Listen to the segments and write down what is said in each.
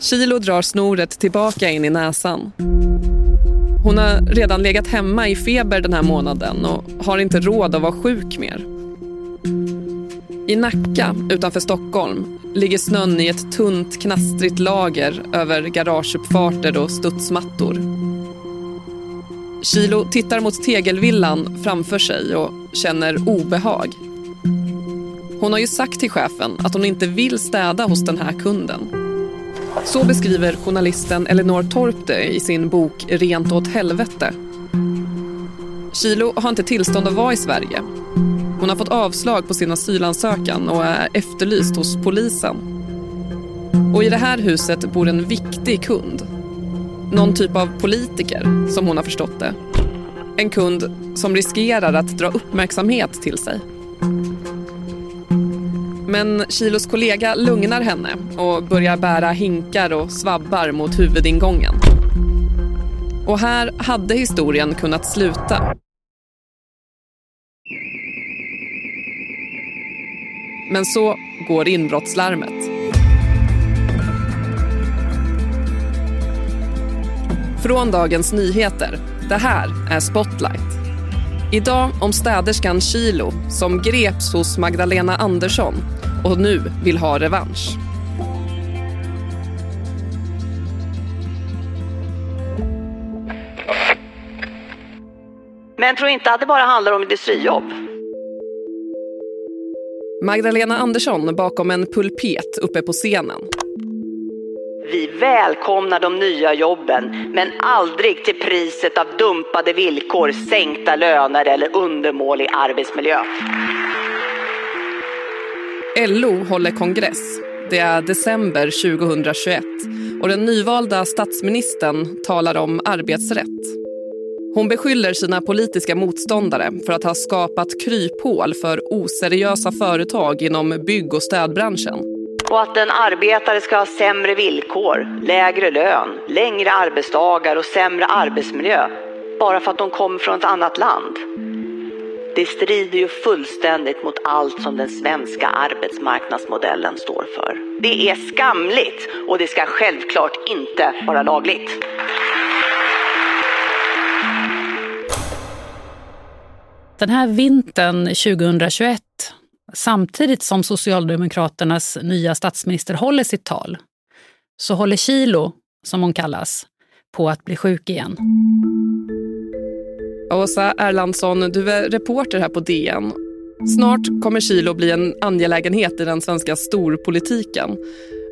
Kilo drar snoret tillbaka in i näsan. Hon har redan legat hemma i feber den här månaden och har inte råd att vara sjuk mer. I Nacka, utanför Stockholm, ligger snön i ett tunt, knastrigt lager över garageuppfarter och studsmattor. Kilo tittar mot tegelvillan framför sig och känner obehag. Hon har ju sagt till chefen att hon inte vill städa hos den här kunden. Så beskriver journalisten Elinor Torp det i sin bok Rent åt helvete. Kilo har inte tillstånd att vara i Sverige. Hon har fått avslag på sin asylansökan och är efterlyst hos polisen. Och i det här huset bor en viktig kund. Någon typ av politiker, som hon har förstått det. En kund som riskerar att dra uppmärksamhet till sig. Men Kilos kollega lugnar henne och börjar bära hinkar och svabbar mot huvudingången. Och här hade historien kunnat sluta. Men så går inbrottslarmet. Från Dagens Nyheter. Det här är Spotlight. Idag om städerskan Kilo som greps hos Magdalena Andersson och nu vill ha revansch. Men tror inte att det bara handlar om industrijobb. Magdalena Andersson bakom en pulpet uppe på scenen. Vi välkomnar de nya jobben, men aldrig till priset av dumpade villkor, sänkta löner eller undermålig arbetsmiljö. LO håller kongress. Det är december 2021 och den nyvalda statsministern talar om arbetsrätt. Hon beskyller sina politiska motståndare för att ha skapat kryphål för oseriösa företag inom bygg och städbranschen. Och att en arbetare ska ha sämre villkor, lägre lön, längre arbetsdagar och sämre arbetsmiljö bara för att de kommer från ett annat land. Det strider ju fullständigt mot allt som den svenska arbetsmarknadsmodellen står för. Det är skamligt och det ska självklart inte vara lagligt. Den här vintern 2021, samtidigt som Socialdemokraternas nya statsminister håller sitt tal, så håller Kilo, som hon kallas, på att bli sjuk igen. Åsa Erlandsson, du är reporter här på DN. Snart kommer Kilo bli en angelägenhet i den svenska storpolitiken.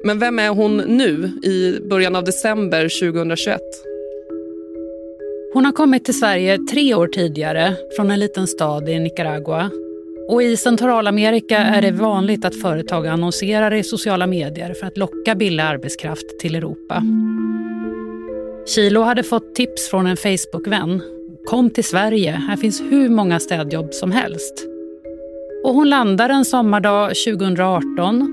Men vem är hon nu, i början av december 2021? Hon har kommit till Sverige tre år tidigare från en liten stad i Nicaragua. Och I Centralamerika är det vanligt att företag annonserar i sociala medier för att locka billig arbetskraft till Europa. Kilo hade fått tips från en Facebook-vän. Kom till Sverige, här finns hur många städjobb som helst. Och hon landar en sommardag 2018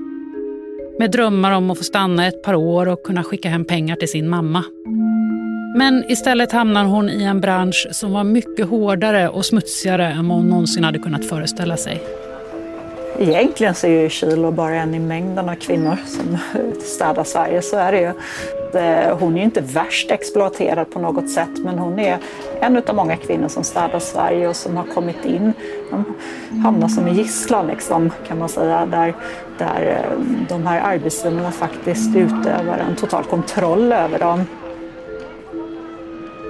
med drömmar om att få stanna ett par år och kunna skicka hem pengar till sin mamma. Men istället hamnar hon i en bransch som var mycket hårdare och smutsigare än vad hon någonsin hade kunnat föreställa sig. Egentligen så är ju Kilo bara en i mängden av kvinnor som städar Sverige, så är det ju. Hon är ju inte värst exploaterad på något sätt, men hon är en av många kvinnor som städar Sverige och som har kommit in. De hamnar som en gisslan, liksom, kan man säga, där, där eh, de här arbetsgivarna faktiskt utövar en total kontroll över dem.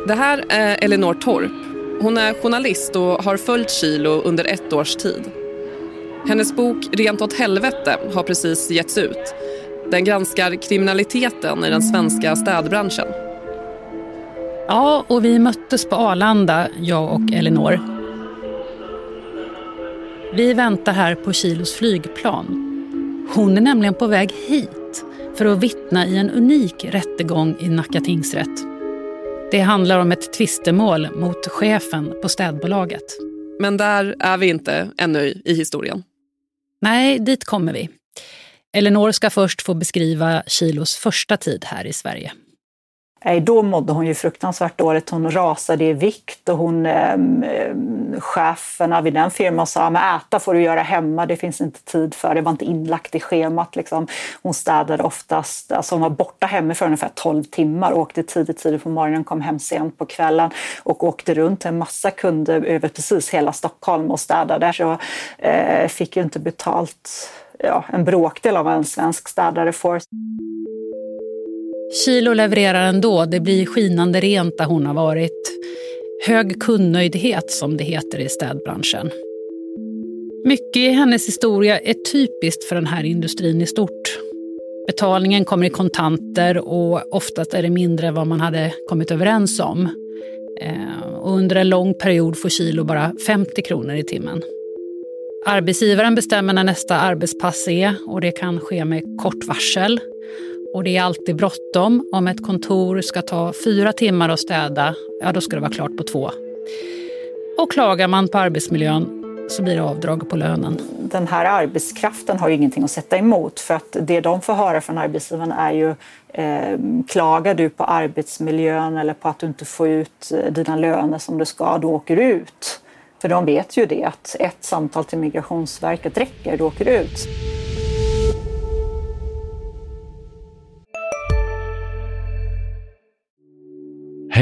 Det här är Elinor Torp. Hon är journalist och har följt Kilo under ett års tid. Hennes bok Rent åt helvete har precis getts ut. Den granskar kriminaliteten i den svenska städbranschen. Ja, och vi möttes på Arlanda, jag och Elinor. Vi väntar här på Kilos flygplan. Hon är nämligen på väg hit för att vittna i en unik rättegång i Nacka tingsrätt. Det handlar om ett tvistemål mot chefen på städbolaget. Men där är vi inte ännu i historien. Nej, dit kommer vi. Elinor ska först få beskriva Kilos första tid här i Sverige då mådde hon ju fruktansvärt dåligt. Hon rasade i vikt och hon, eh, cheferna vid den firman sa att äta får du göra hemma, det finns inte tid för det, var inte inlagt i schemat. Liksom. Hon städade oftast, alltså hon var borta hemifrån ungefär 12 timmar, åkte tidigt, tidigt på morgonen, kom hem sent på kvällen och åkte runt till en massa kunder över precis hela Stockholm och städade. Så eh, fick ju inte betalt ja, en bråkdel av vad en svensk städare får. Kilo levererar ändå. Det blir skinande rent där hon har varit. Hög kundnöjdhet, som det heter i städbranschen. Mycket i hennes historia är typiskt för den här industrin i stort. Betalningen kommer i kontanter och oftast är det mindre än vad man hade kommit överens om. Eh, och under en lång period får Kilo bara 50 kronor i timmen. Arbetsgivaren bestämmer när nästa arbetspass är och det kan ske med kort varsel. Och det är alltid bråttom. Om ett kontor ska ta fyra timmar att städa, ja då ska det vara klart på två. Och klagar man på arbetsmiljön så blir det avdrag på lönen. Den här arbetskraften har ju ingenting att sätta emot för att det de får höra från arbetsgivaren är ju eh, klagar du på arbetsmiljön eller på att du inte får ut eh, dina löner som du ska, då åker du ut. För de vet ju det att ett samtal till Migrationsverket räcker, du åker ut.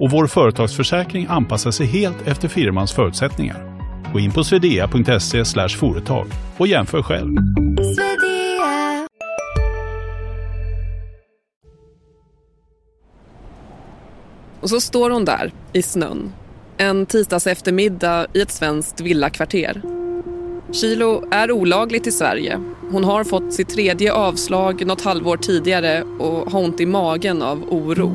och vår företagsförsäkring anpassar sig helt efter firmans förutsättningar. Gå in på swedea.se företag och jämför själv. Och så står hon där i snön. En tisdags eftermiddag i ett svenskt villakvarter. Kilo är olagligt i Sverige. Hon har fått sitt tredje avslag något halvår tidigare och har ont i magen av oro.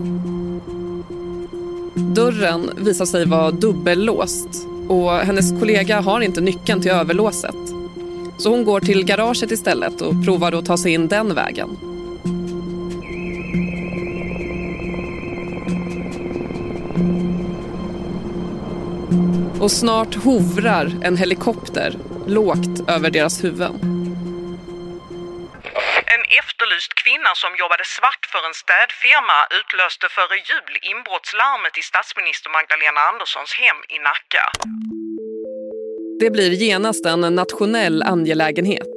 Dörren visar sig vara dubbellåst och hennes kollega har inte nyckeln till överlåset. Så hon går till garaget istället och provar att ta sig in den vägen. Och snart hovrar en helikopter lågt över deras huvuden. En efterlyst kvinna som jobbade svart för en städfirma utlöste före jul inbrottslarmet i statsminister Magdalena Anderssons hem i Nacka. Det blir genast en nationell angelägenhet.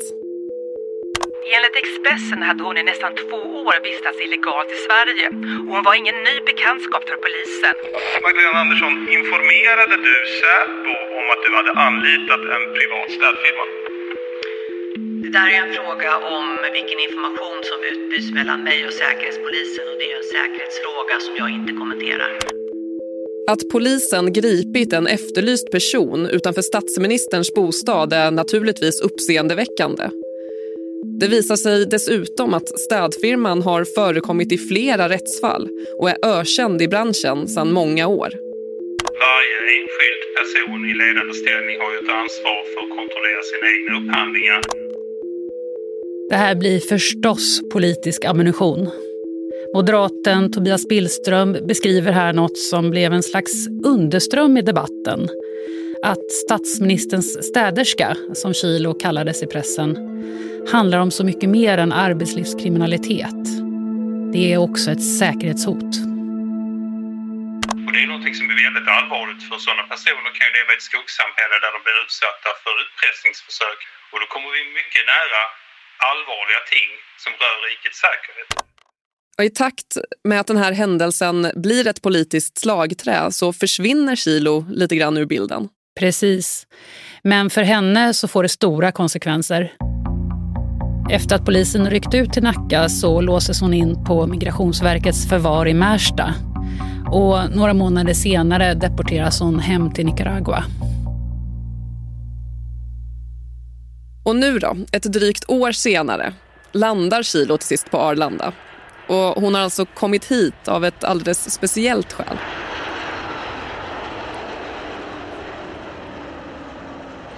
Enligt Expressen hade hon i nästan två år vistats illegalt i Sverige och hon var ingen ny bekantskap för polisen. Magdalena Andersson, informerade du Säpo om att du hade anlitat en privat städfirma? Det där är en fråga om vilken information som utbyts mellan mig och Säkerhetspolisen och det är en säkerhetsfråga som jag inte kommenterar. Att polisen gripit en efterlyst person utanför statsministerns bostad är naturligtvis uppseendeväckande. Det visar sig dessutom att städfirman har förekommit i flera rättsfall och är ökänd i branschen sedan många år. Varje enskild person i ledande ställning har ju ett ansvar för att kontrollera sina egna upphandlingar. Det här blir förstås politisk ammunition. Moderaten Tobias Billström beskriver här något som blev en slags underström i debatten. Att statsministerns städerska, som Kilo kallades i pressen, handlar om så mycket mer än arbetslivskriminalitet. Det är också ett säkerhetshot. Och det är något som är väldigt allvarligt för sådana personer kan ju leva i ett skuggsamhälle där de blir utsatta för utpressningsförsök och då kommer vi mycket nära allvarliga ting som rör rikets säkerhet. Och I takt med att den här händelsen blir ett politiskt slagträ så försvinner Kilo lite grann ur bilden. Precis. Men för henne så får det stora konsekvenser. Efter att polisen ryckt ut till Nacka så låses hon in på Migrationsverkets förvar i Märsta. Och några månader senare deporteras hon hem till Nicaragua. Och nu då, ett drygt år senare, landar Kilo till sist på Arlanda. Och hon har alltså kommit hit av ett alldeles speciellt skäl.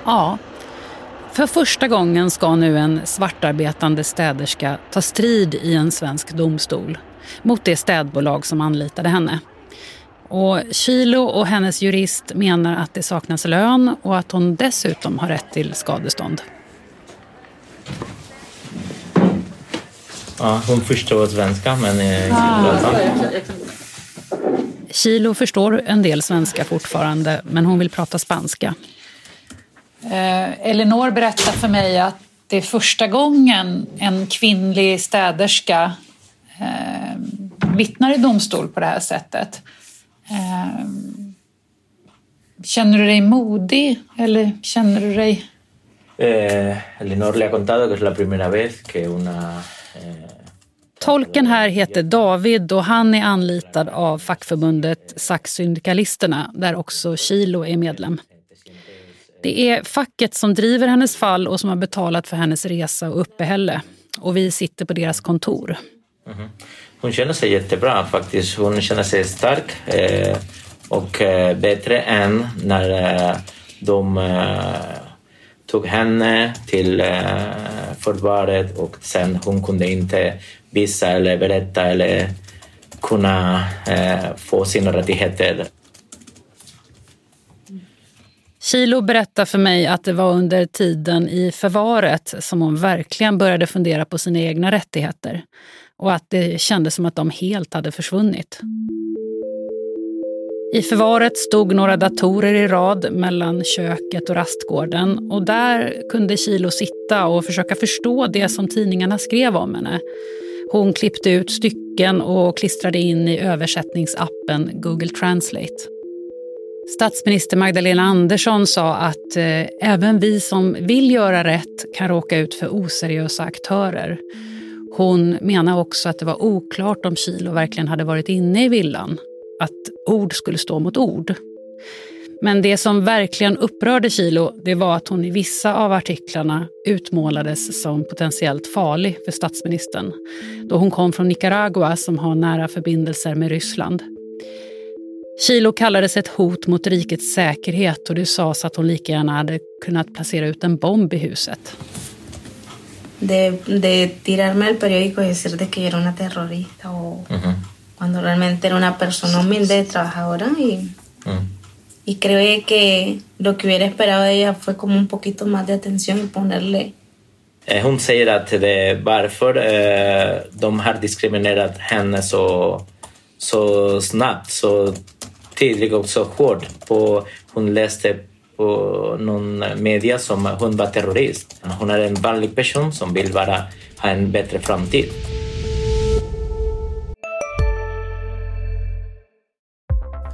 Ja. För första gången ska nu en svartarbetande städerska ta strid i en svensk domstol mot det städbolag som anlitade henne. Och Kilo och hennes jurist menar att det saknas lön och att hon dessutom har rätt till skadestånd. Ja, hon förstår svenska men ah. Kilo förstår en del svenska fortfarande men hon vill prata spanska. Eh, Elinor berättar för mig att det är första gången en kvinnlig städerska eh, vittnar i domstol på det här sättet. Eh, känner du dig modig eller känner du dig... Eh, Elinor le ha contado que es la primera vez que una Eh, Tolken här heter David och han är anlitad av fackförbundet Saxsyndikalisterna där också Kilo är medlem. Det är facket som driver hennes fall och som har betalat för hennes resa och uppehälle. Och vi sitter på deras kontor. Mm. Hon känner sig jättebra faktiskt. Hon känner sig stark eh, och eh, bättre än när eh, de eh, tog henne till eh, förvaret och sen hon kunde inte visa eller berätta eller kunna eh, få sina rättigheter. Kilo berättar för mig att det var under tiden i förvaret som hon verkligen började fundera på sina egna rättigheter och att det kändes som att de helt hade försvunnit. I förvaret stod några datorer i rad mellan köket och rastgården och där kunde Kilo sitta och försöka förstå det som tidningarna skrev om henne. Hon klippte ut stycken och klistrade in i översättningsappen Google Translate. Statsminister Magdalena Andersson sa att eh, även vi som vill göra rätt kan råka ut för oseriösa aktörer. Hon menar också att det var oklart om Kilo verkligen hade varit inne i villan. Att ord skulle stå mot ord. Men det som verkligen upprörde Kilo det var att hon i vissa av artiklarna utmålades som potentiellt farlig för statsministern. Då hon kom från Nicaragua som har nära förbindelser med Ryssland. Kilo kallades ett hot mot rikets säkerhet och det sades att hon lika gärna hade kunnat placera ut en bomb i huset. De, de tirarme al periódico y decirte que yo era una terrorista o uh -huh. Cuando realmente era una persona humilde, trabajadora y, mm. y creo que lo que hubiera esperado de ella fue como un poquito más de atención y ponerle eh, hon säger att det varför eh, de har diskriminerat henne så, så snabbt, så tydligt och så hårt. På, hon läste på någon media som hon var terrorist. Hon är en vanlig person som vill bara ha en bättre framtid.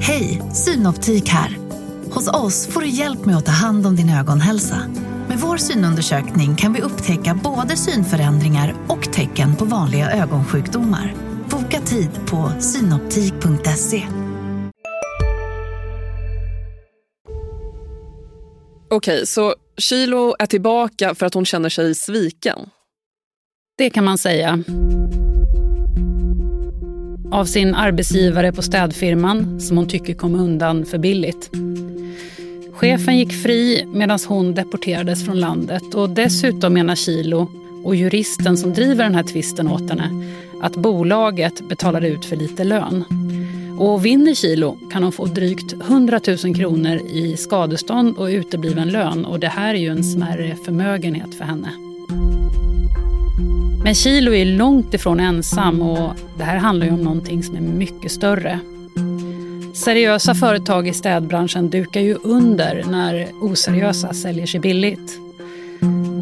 Hej, Synoptik här. Hos oss får du hjälp med att ta hand om din ögonhälsa. Med vår synundersökning kan vi upptäcka både synförändringar och tecken på vanliga ögonsjukdomar. Boka tid på synoptik.se. Okej, så Kilo är tillbaka för att hon känner sig sviken? Det kan man säga av sin arbetsgivare på städfirman som hon tycker kom undan för billigt. Chefen gick fri medan hon deporterades från landet och dessutom menar Kilo och juristen som driver den här tvisten åt henne att bolaget betalade ut för lite lön. Och vinner Kilo kan hon få drygt 100 000 kronor i skadestånd och utebliven lön och det här är ju en smärre förmögenhet för henne. Men Kilo är långt ifrån ensam och det här handlar ju om någonting som är mycket större. Seriösa företag i städbranschen dukar ju under när oseriösa säljer sig billigt.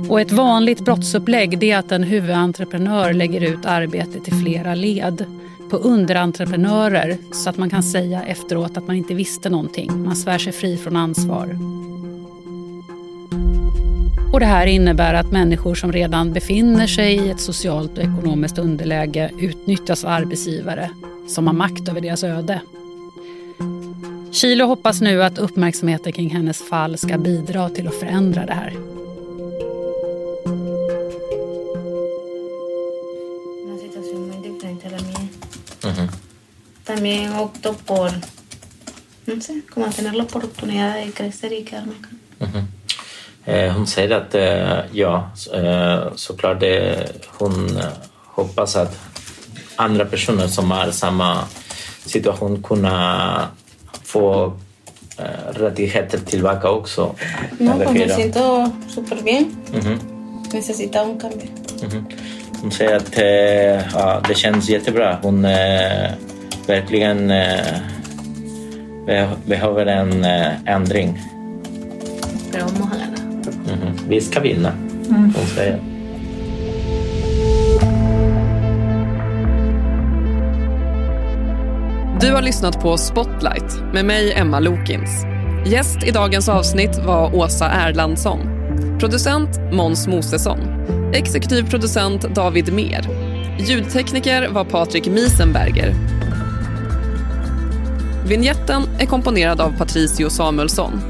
Och ett vanligt brottsupplägg är att en huvudentreprenör lägger ut arbetet i flera led på underentreprenörer så att man kan säga efteråt att man inte visste någonting. Man svär sig fri från ansvar. Och det här innebär att människor som redan befinner sig i ett socialt och ekonomiskt underläge utnyttjas av arbetsgivare som har makt över deras öde. Kilo hoppas nu att uppmärksamheten kring hennes fall ska bidra till att förändra det här. También opto por, no sé, como tener la oportunidad de crecer y quedarme acá. Eh, hon säger att eh, ja, eh, såklart det, hon hoppas att andra personer som har samma situation kunna få rättigheter tillbaka också. No, me siento bien. Mhm. Necesitaba un cambio. Mhm. Hon säger att ja, det känns jättebra. Hon verkligen eh, be- behöver en ändring. Pero Vi ska vinna, Mm. hon säger. Du har lyssnat på Spotlight med mig, Emma Lokins. Gäst i dagens avsnitt var Åsa Erlandsson. Producent Måns Mosesson. Exekutiv producent David Mer. Ljudtekniker var Patrik Miesenberger. Vignetten är komponerad av Patricio Samuelsson.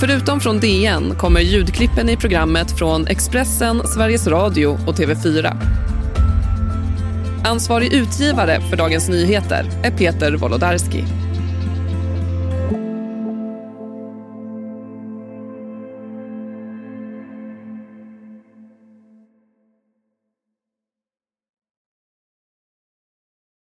Förutom från DN kommer ljudklippen i programmet från Expressen, Sveriges Radio och TV4. Ansvarig utgivare för Dagens Nyheter är Peter Wolodarski.